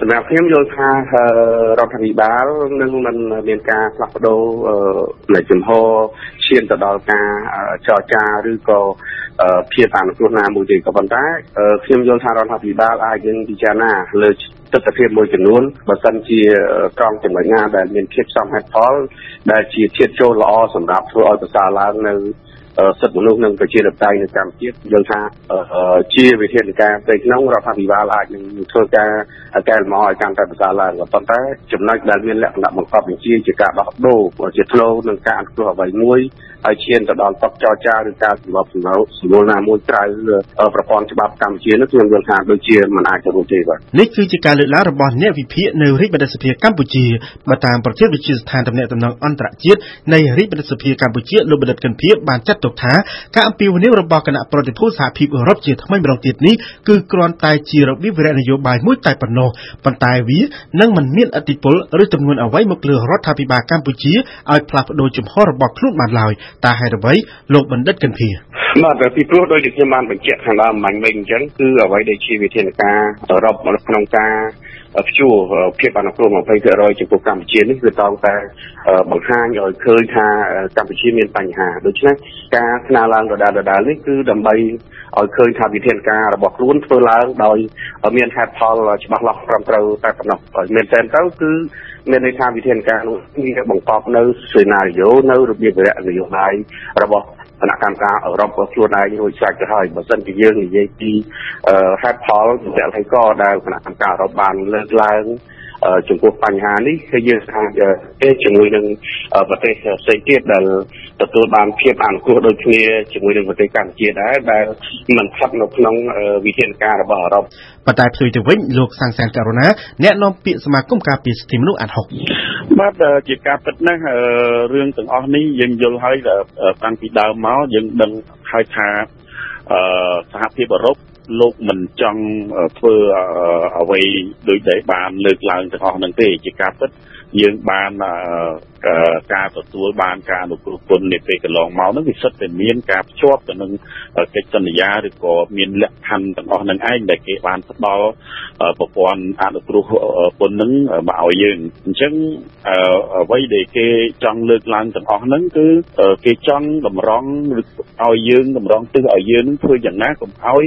សម្រាប់ខ្ញុំយល់ថារដ្ឋាភិបាលនឹងមិនមានការផ្លាស់ប្ដូរនៃជំហរឈានទៅដល់ការចរចាឬក៏ភាពអនុគ្រោះណាមួយទេក៏ប៉ុន្តែខ្ញុំយល់ថារដ្ឋាភិបាលអាចនឹងពិចារណាលើទស្សនវិជ្ជាមួយចំនួនបើសិនជាត្រង់ចំណុចណាដែលមានភាពសមហេតុផលដែលជាធាតុចូលល្អសម្រាប់ធ្វើឲ្យប្រសើរឡើងនៅ សិទ្ធិមនុស្សនិងប្រជាធិបតេយ្យនៅកម្ពុជាយល់ថាជាវិធានការផ្ទៃក្នុងរដ្ឋាភិបាលអាចនឹងធ្វើការកែលម្អឲ្យកាន់តែប្រសើរឡើងប៉ុន្តែចំណុចដែលមានលក្ខណៈបង្កប់បញ្ជាជាការដោះដូរជាធ្នូនឹងការអនុគ្រោះអ្វីមួយ ហើយឈានទៅដល់តុចរចាឬការសម្របសម្រួលសម្រួលណាមួយក្រៅប្រព័ន្ធច្បាប់កម្ពុជានោះខ្ញុំយល់ថាដូចជាមិនអាចទៅរួចទេបាទនេះគឺជាការលើកឡើងរបស់អ្នកវិភាគនៅរាជបណ្ឌិតសភាកម្ពុជាបើតាមប្រធានវិទ្យាស្ថានទំនាក់ទំនងអន្តរជាតិនៃរាជបណ្ឌិតសភាកម្ពុជាលោកបណ្ឌិតកឹមភៀបានចាត់ទុកថាការអំពាវនាវរបស់គណៈប្រតិភូសហភាពអឺរ៉ុបជាថ្មីម្ដងទៀតនេះគឺគ្រាន់តែជារបៀបវិរៈនយោបាយមួយតែប៉ុណ្ណោះប៉ុន្តែវានឹងមិនមានឥទ្ធិពលឬទម្ងន់អ្វីមកលើរដ្ឋាភិបាលកម្ពុជាឲ្យផ្លាស់ប្ដូរជំហររបស់ខ្លួនបានឡើយតើហេតុអ្វីលោកបណ្ឌិតកិនភីបាទពីព្រោះដោយដែលខ្ញុំបានបញ្ជាក់ខាងដើមមិញវិញអញ្ចឹងគឺអ្វីដែលជាវិធានការអឺរ៉ុបក្នុងការ ព្យួរភាពអនុគ្រោះ20%ចំពោះកម្ពុជានេះគឺតោងតែបង្ហាញឲ្យឃើញថាកម្ពុជាមានបញ្ហាដូច្នេះការស្នើឡើងដដែលៗនេះគឺដើម្បីឲ្យឃើញថាវិធានការរបស់ខ្លួនធ្វើឡើងដោយមានហេតុផលច្បាស់លាស់ត្រឹមត្រូវតែប៉ុណ្ណោះមែនទែនទៅគឺមានន័យថាវិធានការនោះវាបង្កប់នៅសេណារីយ៉ូនៅរបៀបវិរៈនយោបាយរបស់ គណៈកម្មការអឺរ៉ុបខ្លួនឯងរួចស្រេចទៅហើយបើសិនជាយើងនិយាយពីហេតុផលជាក់លាក់ដែលគណៈកម្មការអឺរ៉ុបបានលើកឡើង ចំពោះបញ្ហានេះគឺយើងអាចទេជាមួយនឹងប្រទេសផ្សេងទៀតដែលទទួលបានភាពអនុគ្រោះដូចគ្នាជាមួយនឹងប្រទេសកម្ពុជាដែរដែលមិនស្ថិតនៅក្នុងវិធានការរបស់អឺរ៉ុបប៉ុន្តែផ្ទុយទៅវិញលោកសាំងសានករណាអ្នកនាំពាក្យសមាគមការពារសិទ្ធិមនុស្សអាត់ហុកបាទជាការពិតណាស់រឿងទាំងអស់នេះយើងយល់ហើយតាំងពីដើមមកយើងដឹងហើយថាសហភាពអឺរ៉ុប លោកមិនចង់ធ្វើអ្វីដូចដែលបានលើកឡើងទាំងអស់ហ្នឹងទេជាការពិត យើងបានការទទួលបានការអនុគ្រោះពន្ធនាពេលកន្លងមកហ្នឹងវាសិតតែមានការភ្ជាប់ទៅនឹងកិច្ចសន្យាឬក៏មានលក្ខខណ្ឌទាំងអស់ហ្នឹងឯងដែលគេបានផ្ដល់ប្រព័ន្ធអនុគ្រោះពន្ធហ្នឹងមកឲ្យយើងអញ្ចឹងអ្វីដែលគេចង់លើកឡើងទាំងអស់ហ្នឹងគឺគេចង់តម្រង់ឲ្យយើងតម្រង់ទិសឲ្យយើងធ្វើយ៉ាងណាកុំឲ្យ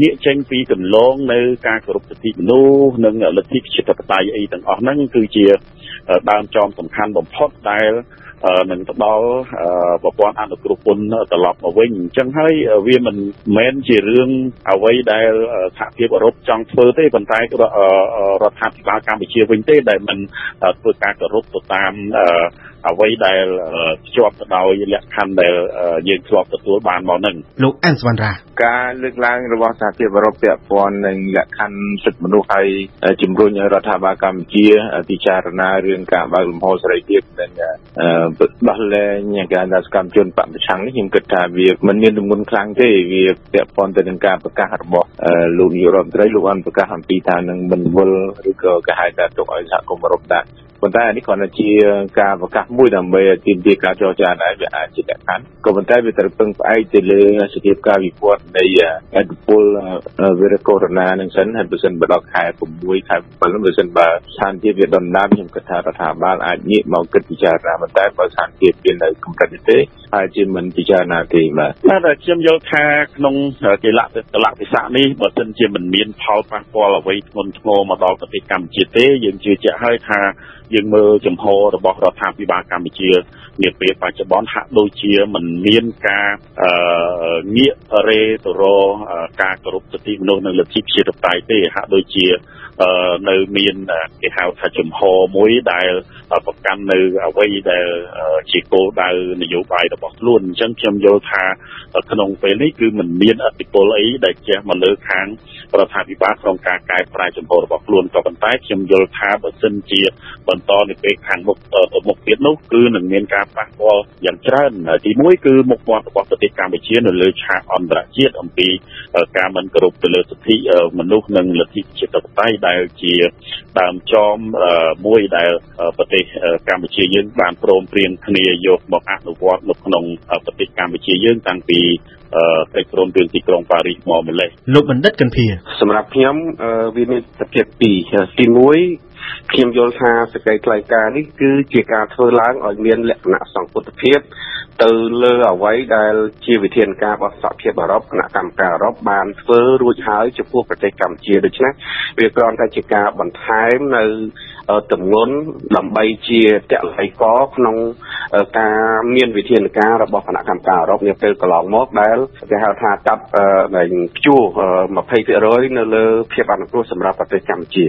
ងាកចេញពីកន្លងនៅការគោរពសិទ្ធិមនុស្សនិងលទ្ធិប្រជាធិបតេយ្យអីទាំងអស់ហ្នឹងគឺជាដើមចមសំខាន់បំផុតដែលនឹងទៅដល់ប្រព័ន្ធអនុគ្រោះពន្ធត្រឡប់មកវិញអញ្ចឹងហើយវាមិនមែនជារឿងអ្វីដែលសហភាពអឺរ៉ុបចង់ធ្វើទេប៉ុន្តែរដ្ឋាភិបាលកម្ពុជាវិញទេដែលមិនធ្វើការគោរពទៅតាម អ្វីដែលភ្ជាប់ទៅដោយលក្ខខណ្ឌដែលយើងធ្លាប់ទទួលបានមកនឹងលោកអានសវណ្ណរាការលើកឡើងរបស់សហភាពអឺរ៉ុបពាក់ព័ន្ធនឹងលក្ខខណ្ឌសិទ្ធិមនុស្សហើយជំរុញឲ្យរដ្ឋាភិបាលកម្ពុជាពិចារណារឿងការបើកលំហសេរីភាពនិងដោះលែងការដាក់សកម្មជនបពប្រឆាំងនេះខ្ញុំគិតថាវាមិនមានទម្ងន់ខ្លាំងទេវាពាក់ព័ន្ធទៅនឹងការប្រកាសរបស់លោកនាយករដ្ឋមន្ត្រីលោកបានប្រកាសអំពីថានឹងមិនវល់ឬក៏គេហៅថាទុកឲ្យសហគមន៍អឺរ៉ុបដាក់ ប៉ុន្តែនេះគ្រាន់តែជាការប្រកាសមួយដើម្បីទាមទារការចរចាដែរវាអាចជាលក្ខខណ្ឌក៏ប៉ុន្តែវាត្រូវពឹងផ្អែកទៅលើសភាពការវិវត្តនៃអត្តពលវីរុសកូវីដ -19 នឹងសិនហើយបើសិនបើដល់ខែ6ខែ7បើសិនបើស្ថានភាពវាដុនដាបខ្ញុំគិតថារដ្ឋាភិបាលអាចងាកមកគិតពិចារណាប៉ុន្តែបើស្ថានភាពវានៅកម្រិតនេះទេហើយជាមិនពិចារណាទេបាទតែខ្ញុំយល់ថាក្នុងកលៈកលៈវិសានេះបើសិនជាមិនមានផលប៉ះពាល់អ្វីធ្ងន់ធ្ងរមកដល់ប្រទេសកម្ពុជាទេយើងជឿជាក់ហើយថាយើងមើលចំហរបស់រដ្ឋាភិបាលកម្ពុជានាពេលបច្ចុប្បន្នហាក់ដូចជាមិនមានការ ងាករេទៅរកការគោរពសិទ្ធិមនុស្សនិងលទ្ធិប្រជាធិបតេយ្យទេហាក់ដូចជានៅមានគេហៅថាចំហមួយដែលប្រកាន់នៅអ្វីដែលជាគោលដៅនយោបាយរបស់ខ្លួនអញ្ចឹងខ្ញុំយល់ថាក្នុងពេលនេះគឺមិនមានអធិបុលអីដែលជះមកលើខាងរដ្ឋាភិបាលក្នុងការកែប្រែចំហរបស់ខ្លួនក៏ប៉ុន្តែខ្ញុំយល់ថាបើសិនជាបន្តនៅពេលខាងមុខទៅមុខទៀតនោះគឺនឹងមានការប៉ះពាល់យ៉ាងច្រើនទីមួយគឺមុខមាត់របស់ប្រទេសកម្ពុជានៅលើឆាកអន្តរជាតិអំពីការមិនគោរពទៅលើសិទ្ធិមនុស្សនិងលទ្ធិប្រជាធិបតេយ្យដែលជាដើមចមមួយដែលប្រទេសកម្ពុជាយើងបានព្រមព្រៀងគ្នាយកមកអនុវត្តនៅក្នុងប្រទេសកម្ពុជាយើងតាំងពីកិច្ចព្រមព្រៀងទីក្រុងប៉ារីសមកម្លេះលោកបណ្ឌិតកន្ធាសម្រាប់ខ្ញុំវាមានសភាពពីរទី1ខ្ញុំយល់ថាសេចក្តីថ្លែងការណ៍នេះគឺជាការធ្វើឡើងឲ្យមានលក្ខណៈសង្កត់ភាព ទៅលើអ្វីដែលជាវិធានការរបស់សហភាពអឺរ៉ុបគណៈកម្មការអឺរ៉ុបបានធ្វើរួចហើយចំពោះប្រទេសកម្ពុជាដូច្នេះវាគ្រាន់តែជាការបន្ថែមនៅទំនន់ដើម្បីជាតល័យកក្នុង ការមានវិធានការរបស់គណៈកម្មការអឺរ៉ុបនាពេលកន្លងមកដែលគេហៅថាកាប់នៃព្យួរ20%នៅលើភាពអនុគ្រោះសម្រាប់ប្រទេសកម្ពុជា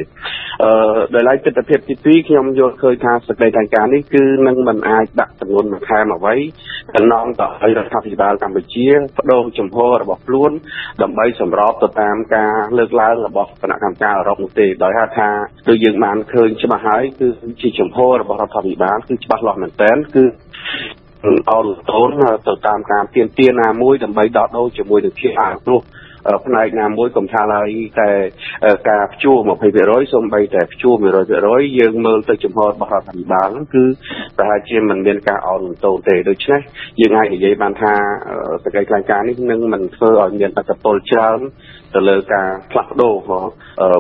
អឺដោយឡែកទស្សនវិជ្ជាទី2ខ្ញុំយល់ឃើញថាសេចក្តីថ្លែងការណ៍នេះគឺនឹងមិនអាចដាក់ទម្ងន់បន្ថែមអ្វីតំណងទៅឲ្យរដ្ឋាភិបាលកម្ពុជាបដូរចំហរបស់ខ្លួនដើម្បីសម្របទៅតាមការលើកឡើងរបស់គណៈកម្មការអឺរ៉ុបនោះទេដោយហៅថាដូចយើងបានឃើញច្បាស់ហើយគឺជាចំហរបស់រដ្ឋាភិបាលគឺច្បាស់លាស់មែនទែនគឺអរតូនទៅតាមការទៀមទាណាមួយដើម្បីដោះដូរជាមួយនឹងភាពអាគ្រោះផ្នែកណាមួយកំថាឡើយតែការព្យួរ20%សូម្បីតែព្យួរ100%យើងមើលទៅចំហរបស់រដ្ឋាភិបាលហ្នឹងគឺប្រហែលជាមិនមានការអោនលំទោនទេដូច្នេះយើងអាចនិយាយបានថាសកម្មភាពការនេះនឹងមិនធ្វើឲ្យមានអត្តពលច្រើនទៅលើការផ្លាស់ប្ដូរ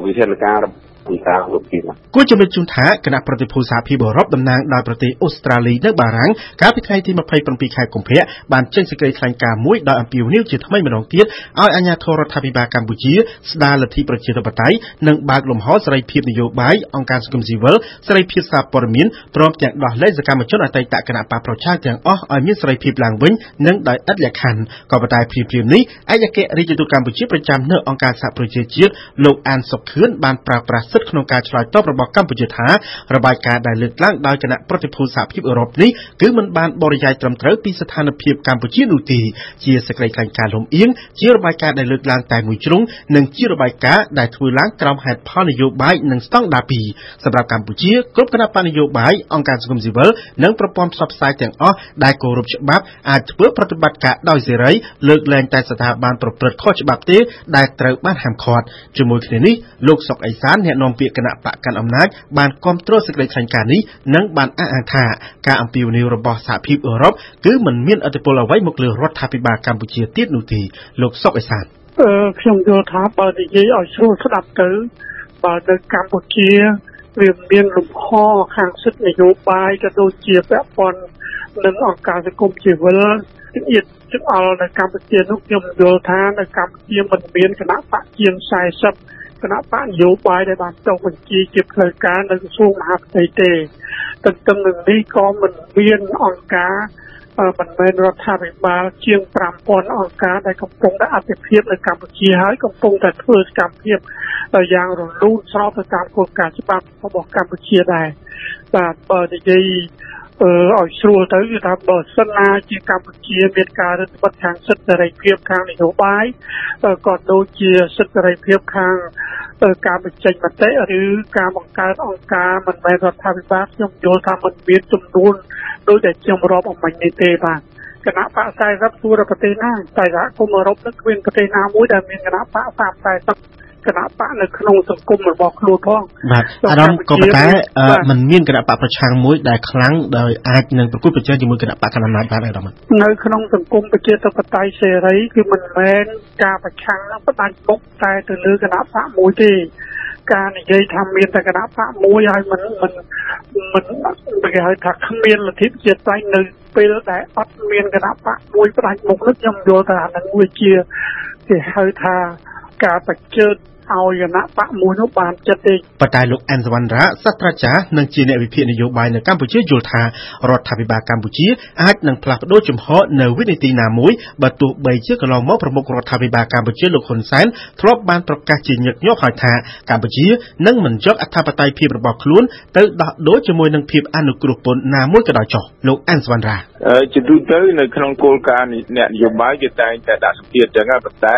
វិធានការពី ការលោកពីគួរជំរាបជូនថាគណៈប្រតិភូសហភាពអឺរ៉ុបតំណាងដោយប្រទេសអូស្ត្រាលីនិងបារាំងកាលពីថ្ងៃទី27ខែកុម្ភៈបានចេញសេចក្តីថ្លែងការណ៍មួយដោយអំពាវនាវជាថ្មីម្ដងទៀតឲ្យអាជ្ញាធររដ្ឋាភិបាលកម្ពុជាស្ដារលទ្ធិប្រជាធិបតេយ្យនិងបើកលំហសេរីភាពនយោបាយអង្គការសង្គមស៊ីវិលសេរីភាពសារព័ត៌មានព្រមទាំងដោះលែងសកម្មជនអតីតគណៈបកប្រជាទាំងអស់ឲ្យមានសេរីភាពឡើងវិញនិងដោយឥតលក្ខខណ្ឌក៏ប៉ុន្តែព្រាមព្រាមនេះឯកអគ្គរដ្ឋទូតកម្ពុជាប្រចាំនៅអង្គការសហប្រជាជាតិលោកអានសុខខឿនបានប្រើប្រាស់សិទ្ធិក្នុងការឆ្លើយតបរបស់កម្ពុជាថារបាយការណ៍ដែលលើកឡើងដោយគណៈប្រតិភូសហភាពអឺរ៉ុបនេះគឺមិនបានបរិយាយត្រឹមត្រូវពីស្ថានភាពកម្ពុជានោះទេជាសេចក្តីថ្លែងការណ៍លំអៀងជារបាយការណ៍ដែលលើកឡើងតែមួយជ្រុងនិងជារបាយការណ៍ដែលធ្វើឡើងក្រោមហេតុផលនយោបាយនិងស្តង់ដារពីរសម្រាប់កម្ពុជាគ្រប់គណៈបញ្ញយោបាយអង្គការសង្គមស៊ីវិលនិងប្រព័ន្ធផ្សព្វផ្សាយទាំងអស់ដែលគោរពច្បាប់អាចធ្វើប្រតិបត្តិការដោយសេរីលើកលែងតែស្ថាប័នប្រព្រឹត្តខុសច្បាប់ទេដែលត្រូវបានហាមឃាត់ជាមួយគ្នានេះលោកសុកអេសានអ្នកនាំពាក្យគណៈបកកាន់អំណាចបានគ្រប់គ្រងសេចក្តីថ្លែងការណ៍នេះនិងបានអះអាងថាការអំពាវនាវរបស់សហភាពអឺរ៉ុបគឺមិនមានឥទ្ធិពលអ្វីមកលើរដ្ឋាភិបាលកម្ពុជាទៀតនោះទេលោកសុកអេសានអឺខ្ញុំយល់ថាបើនិយាយឲ្យស្រួលស្ដាប់ទៅបើនៅកម្ពុជាវាមានលំហខាងសិទ្ធិនយោបាយក៏ដូចជាពាក់ព័ន្ធនឹងអង្គការសង្គមស៊ីវិលទៀតទាំងអល់នៅកម្ពុជានោះខ្ញុំយល់ថានៅកម្ពុជាមិនមានគណៈបកជាង40 គណៈបកនយោបាយដែលបានចុះបញ្ជីជាផ្លូវការនៅក្រសួងមហាផ្ទៃទេទន្ទឹមនឹងនេះក៏មិនមានអង្គការមិនមែនរដ្ឋាភិបាលជាង5000អង្គការដែលកំពុងតែអភិភាពនៅកម្ពុជាហើយកំពុងតែធ្វើសកម្មភាពយ៉ាងរលូនស្របទៅតាមគោលការណ៍ច្បាប់របស់កម្ពុជាដែរបាទបើនិយាយអឺ ឲ្យស្រួលទៅគឺថាបើសិនណាជាកម្ពុជាមានការរឹតបន្តឹងខាងសិទ្ធិសេរីភាពខាងនយោបាយក៏ដូចជាសិទ្ធិសេរីភាពខាងការបញ្ចេញមតិឬការបង្កើតអង្គការមិនមែនរដ្ឋាភិបាលខ្ញុំយល់ថាมันមានចំនួនដូចតែខ្ញុំរាប់អំបញ្ញនេះទេបាទគណៈបក40ទូរប្រទេសណាតែសហគមន៍អឺរ៉ុបនឹងគ្មានប្រទេសណាមួយដែលមានគណៈបក40 គណៈបកនៅក្នុងសង្គមរបស់ខ្លួនផងបាទអារម្មណ៍ក៏ប៉ុន្តែมันមានគណៈបកប្រឆាំងមួយដែលខ្លាំងដោយអាចនឹងប្រគល់ប្រជែងជាមួយគណៈបកកណ្ដាលអំណាចបានអារម្មណ៍នៅក្នុងសង្គមប្រជាធិបតេយ្យសេរីគឺមិនមែនការប្រឆាំងផ្ដាច់មុខតែទៅលើគណៈបកមួយទេការនិយាយថាមានតែគណៈបកមួយហើយមិនមិនមិនគេហៅថាគ្មានលទ្ធិប្រជាធិបតេយ្យនៅពេលដែលអត់មានគណៈបកមួយផ្ដាច់មុខនោះខ្ញុំយល់ថាអានឹងវាជាគេហៅថា ការបច្ជើតឲ្យគណៈបកមួយនោះបានចិត្តទេប៉ុន្តែលោកអែនសវណ្ណរាសាស្ត្រាចារ្យនិងជាអ្នកវិភាគនយោបាយនៅកម្ពុជាយល់ថារដ្ឋាភិបាលកម្ពុជាអាចនឹងផ្លាស់ប្តូរជំហរនៅវិនាទីណាមួយបើទោះបីជាកន្លងមកប្រមុខរដ្ឋាភិបាលកម្ពុជាលោកហ៊ុនសែនធ្លាប់បានប្រកាសជាញឹកញាប់ហើយថាកម្ពុជានឹងមិនយកអធិបតេយ្យភាពរបស់ខ្លួនទៅដោះដូរជាមួយនឹងភាពអនុគ្រោះពន្ធណាមួយក៏ដោយចុះលោកអែនសវណ្ណរាជាទូទៅនៅក្នុងគោលការណ៍អ្នកនយោបាយគេតែងតែដាក់សម្ពាធចឹងប៉ុន្តែ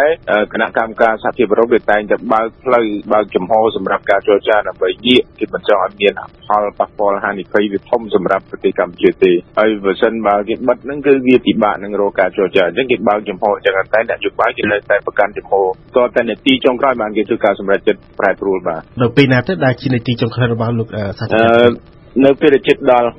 គណៈកម្មការសហភាពអឺរ៉ុបគេតែងតែបើកផ្លូវបើកចំហសម្រាប់ការចរចាដើម្បីងាកគេមិនចង់ឲ្យមានផលប៉ះពាល់ហានិភ័យវាធំសម្រាប់ប្រទេសកម្ពុជាទេហើយបើសិនបើគេបិទហ្នឹងគឺវាពិបាកនឹងរកការចរចាអញ្ចឹងគេបើកចំហចឹងតែអ្នកនយោបាយគេនៅតែប្រកាន់ចំហតតែនាទីចុងក្រោយបានគេធ្វើការសម្រេចចិត្តប្រែប្រួលបាទនៅពេលណាទៅដែលជានាទីចុងក្រោយរបស់លោកសាស្ត្រាចារ្យ នៅពេលចិត្តដល់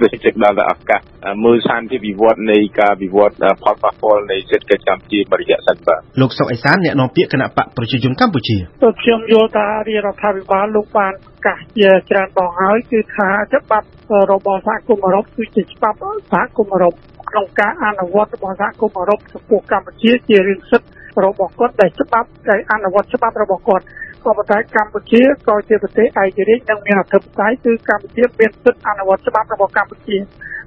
ពេលចិត្តដល់ឱកាសមើលសានភាពវិវត្តនៃការវិវត្តផលប៉ះពាល់នៃសេដ្ឋកិច្ចកម្ពុជាបរិយាសិនបាទលោកសុកអេសានអ្នកនាំពាក្យគណៈបកប្រជាជនកម្ពុជាខ្ញុំយល់ថារដ្ឋាភិបាលលោកបានកាសជាច្រើនដងហើយគឺថាច្បាប់របស់សហគមន៍អឺរ៉ុបគឺជាច្បាប់សហគមន៍អឺរ៉ុបក្នុងការអនុវត្តរបស់សហគមន៍អឺរ៉ុបចំពោះកម្ពុជាជារឿងសិទ្ធិរបស់គាត់ដែលច្បាប់ដែលអនុវត្តច្បាប់របស់គាត់ ក៏ប៉ុន្តែកម្ពុជាក៏ជាប្រទេសឯករាជ្យនិងមានអធិបតេយ្យគឺកម្ពុជាមានសិទ្ធិអនុវត្តច្បាប់របស់កម្ពុជា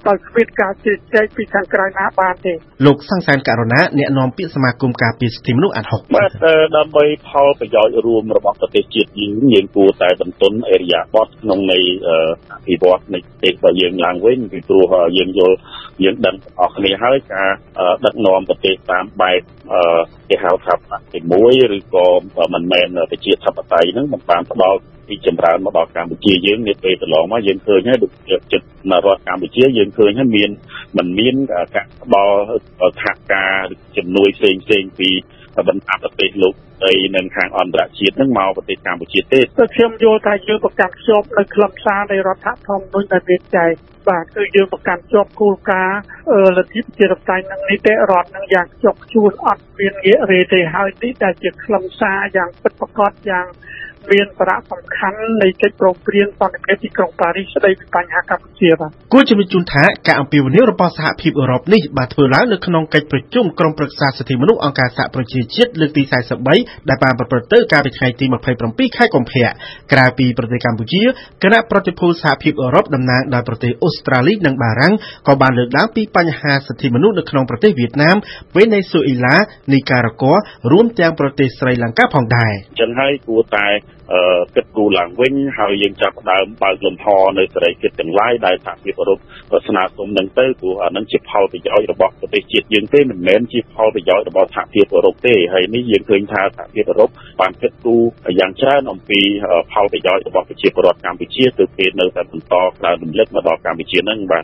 ដោយគ្មានការជឿជែកពីខាងក្រៅណាបានទេលោកសង្សានករណីអ្នកនាំពាក្យសមាគមការពារសិទ្ធិមនុស្សអាត់ហុកបាទដើម្បីផលប្រយោជន៍រួមរបស់ប្រទេសជាតិយើងយើងគួរតែបន្ទន់អេរិយាប័តក្នុងនៃអភិវឌ្ឍនៃប្រទេសរបស់យើងឡើងវិញពីព្រោះយើងយល់ យើងដឹងអស់គ្នាហើយការដឹកនាំប្រទេសតាមបែបគេហៅថាទី1ឬក៏មិនមែនប្រជាធិបតេយ្យហ្នឹងមិនបានផ្ដល់ពីចម្រើនមកដល់កម្ពុជាយើងនាពេលកន្លងមកយើងឃើញហើយដូចចិត្តរដ្ឋកម្ពុជាយើងឃើញហើយមានមិនមានការផ្ដល់ថាការជំនួយផ្សេងផ្សេងពីបណ្ដាប្រទេសលោកដីនិងខាងអន្តរជាតិនឹងមកប្រទេសកម្ពុជាទេគឺខ្ញុំយល់ថាយើងប្រកាន់ខ្ជាប់នៅខ្លឹមសារនៃរដ្ឋធម្មនុញ្ញដែលមានចែក បាទគឺយើងប្រកាន់ជាប់គោលការណ៍លទ្ធិប្រជាធិបតេយ្យនិងនីតិរដ្ឋនឹងយ៉ាងខ្ជាប់ខ្ជួនអត់មានងាករេទេហើយនេះដែលជាខ្លឹមសារយ៉ាងពិតប្រាកដយ៉ាង មានសារៈសំខាន់នៃកិច្ចព្រមព្រៀងសន្តិភាពទីក្រុងប៉ារីសស្តីពីបញ្ហាកម្ពុជាបាទគួរជំរាបជូនថាការអំពាវនាវរបស់សហភាពអឺរ៉ុបនេះបានធ្វើឡើងនៅក្នុងកិច្ចប្រជុំក្រុមប្រឹក្សាសិទ្ធិមនុស្សអង្គការសហប្រជាជាតិលើកទី43ដែលបានប្រព្រឹត្តទៅកាលពីថ្ងៃទី27ខែកុម្ភៈក្រៅពីប្រទេសកម្ពុជាគណៈប្រតិភូសហភាពអឺរ៉ុបតំណាងដោយប្រទេសអូស្ត្រាលីនិងបារាំងក៏បានលើកឡើងពីបញ្ហាសិទ្ធិមនុស្សនៅក្នុងប្រទេសវៀតណាមវេណេស៊ុយអ៊ីឡានីការ៉ាហ្គ័ររួមទាំងប្រទេសស្រីលង្កាផងដែរអញ្ចឹងហើយគួរតែគិតគូរឡើងវិញហើយយើងចាប់ផ្ដើមបើកលំហនៅសេរីភាពទាំងឡាយដែលសហភាពអឺរ៉ុបស្នើសុំនឹងទៅព្រោះអានឹងជាផលប្រយោជន៍របស់ប្រទេសជាតិយើងទេមិនមែនជាផលប្រយោជន៍របស់សហភាពអឺរ៉ុបទេហើយនេះយើងឃើញថាសហភាពអឺរ៉ុបបានគិតគូរយ៉ាងច្រើនអំពីផលប្រយោជន៍របស់ប្រជាពលរដ្ឋកម្ពុជាទើបគេនៅតែបន្តក្រើនរំលឹកមកដល់កម្ពុជានឹងបាទ